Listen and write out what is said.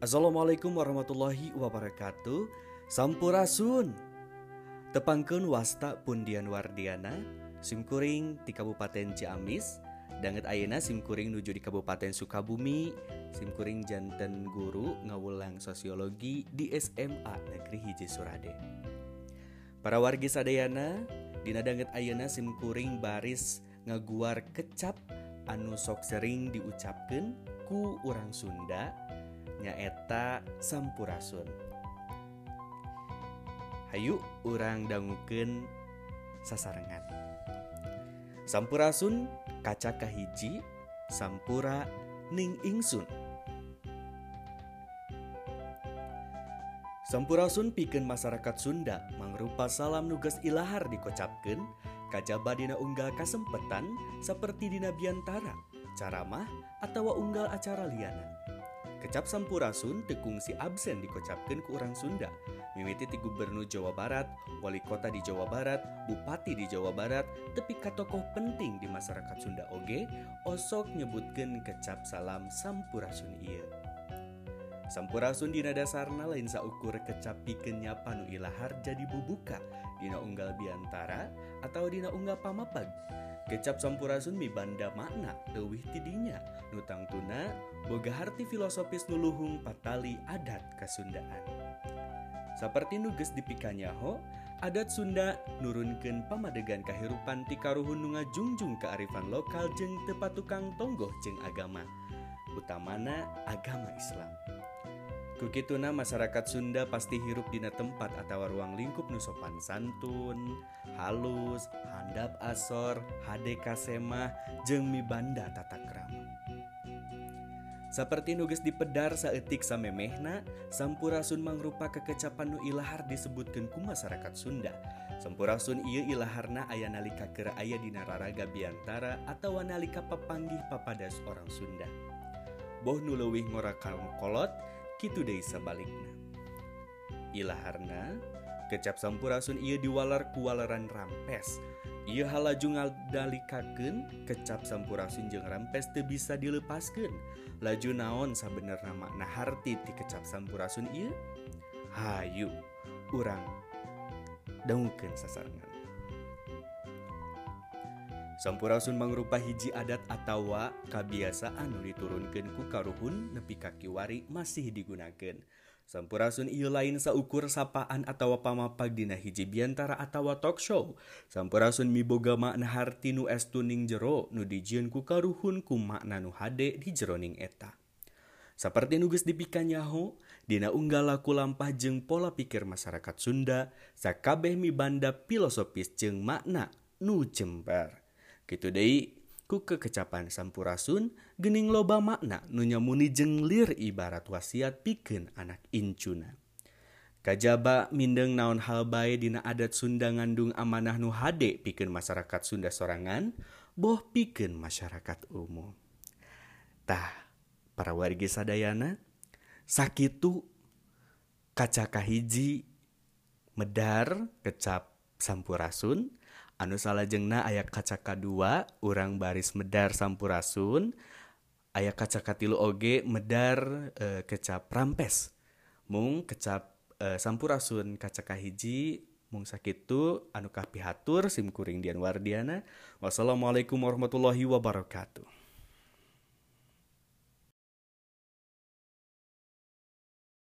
Assalamualaikum warahmatullahi wabarakatuh. Sampurasun. Tepangkeun wasta pundian wardiana Simkuring di Kabupaten Ciamis. Danget Ayena Simkuring nuju di Kabupaten Sukabumi. Simkuring jantan guru ngawulang sosiologi di SMA Negeri Hiji Surade. Para wargi sadayana Dina danget Ayena Simkuring baris ngaguar kecap anu sok sering diucapkan ku orang Sunda. Nyaeta Sampurasun. Hayu orang danguken sasarengan. Sampurasun kaca kahiji Sampura ning ingsun. Sampurasun pikeun masyarakat Sunda mangrupa salam nugas ilahar dikocapkan kajaba dina unggal kasempetan seperti dina biantara caramah atau unggal acara liana Kecap Sampurasun tekung si absen dikocapkan ke orang Sunda mimiti ti gubernur Jawa Barat, wali kota di Jawa Barat, bupati di Jawa Barat, tepi ka tokoh penting di masyarakat Sunda oge, osok nyebutkan kecap salam Sampurasun iya. Sampurasun dina dasarna lain saukur kecap pikeun nyapa nu ilahar jadi bubuka dina unggal biantara atau dina unggal pamapag Kecap Sampurasun mibanda makna leuwih tidinya nutang tuna boga harti filosofis nuluhung patali adat kasundaan. Seperti nuges di pikanyaho, adat Sunda nurunkeun pamadegan kahirupan ti karuhun nu ngajungjung kearifan lokal jeung tepatukang tonggoh jeung agama, utamana agama Islam. Kukituna masyarakat Sunda pasti hirup dina tempat atau ruang lingkup nusopan santun, halus, handap asor, hade kasemah, jeng mibanda tata krama. Seperti nuges di pedar saetik samemehna, Sampurasun mangrupa kekecapan nu ilahar disebutkan ku masyarakat Sunda. Sampurasun iya ilaharna aya nalika kera aya dina raraga biantara atau nalika papanggih papadas orang Sunda. Boh nu leuwih ngora kolot, gitu deh sebaliknya. Ilaharna kecap sampurasun ia diwalar kualaran rampes. Ia halaju ngadalikaken kecap sampurasun jeung rampes teu bisa dilepaskan laju naon sabenerna makna harti ti kecap sampurasun ieu? hayu urang dangukeun sasarengan Sampurasun mangrupa hiji adat atawa kebiasaan diturunkan ku karuhun nepi kakiwari masih digunakan. Sampurasun ieu lain saukur sapaan atawa pamapag dina hiji biantara atawa talk show. Sampurasun miboga makna harti nu estuning jero nu dijieun ku karuhun ku makna nu hade di jeroning eta. Seperti nuges dipikanyaho, Dina unggalaku lampah jeung pola pikir masyarakat Sunda, sakabeh mi banda filosofis jeung makna nu jembar. gitu deui ku kekecapan sampurasun gening loba makna nunyamuni jenglir ibarat wasiat piken anak incuna Kajaba mindeng naon hal bae dina adat Sunda ngandung amanah nu hade piken masyarakat Sunda sorangan boh piken masyarakat umum. Tah, para wargi sadayana, sakitu kaca kahiji medar kecap sampurasun anu salahjengna aya kacaka kadua urang baris medar sampurasun aya kacaka tilu oge medar e, kecap rampes. Mung kecap e, sampurasun kacaka hiji mung sakitu anu kapihatur simkuring Dian Wardiana. Wassalamualaikum warahmatullahi wabarakatuh.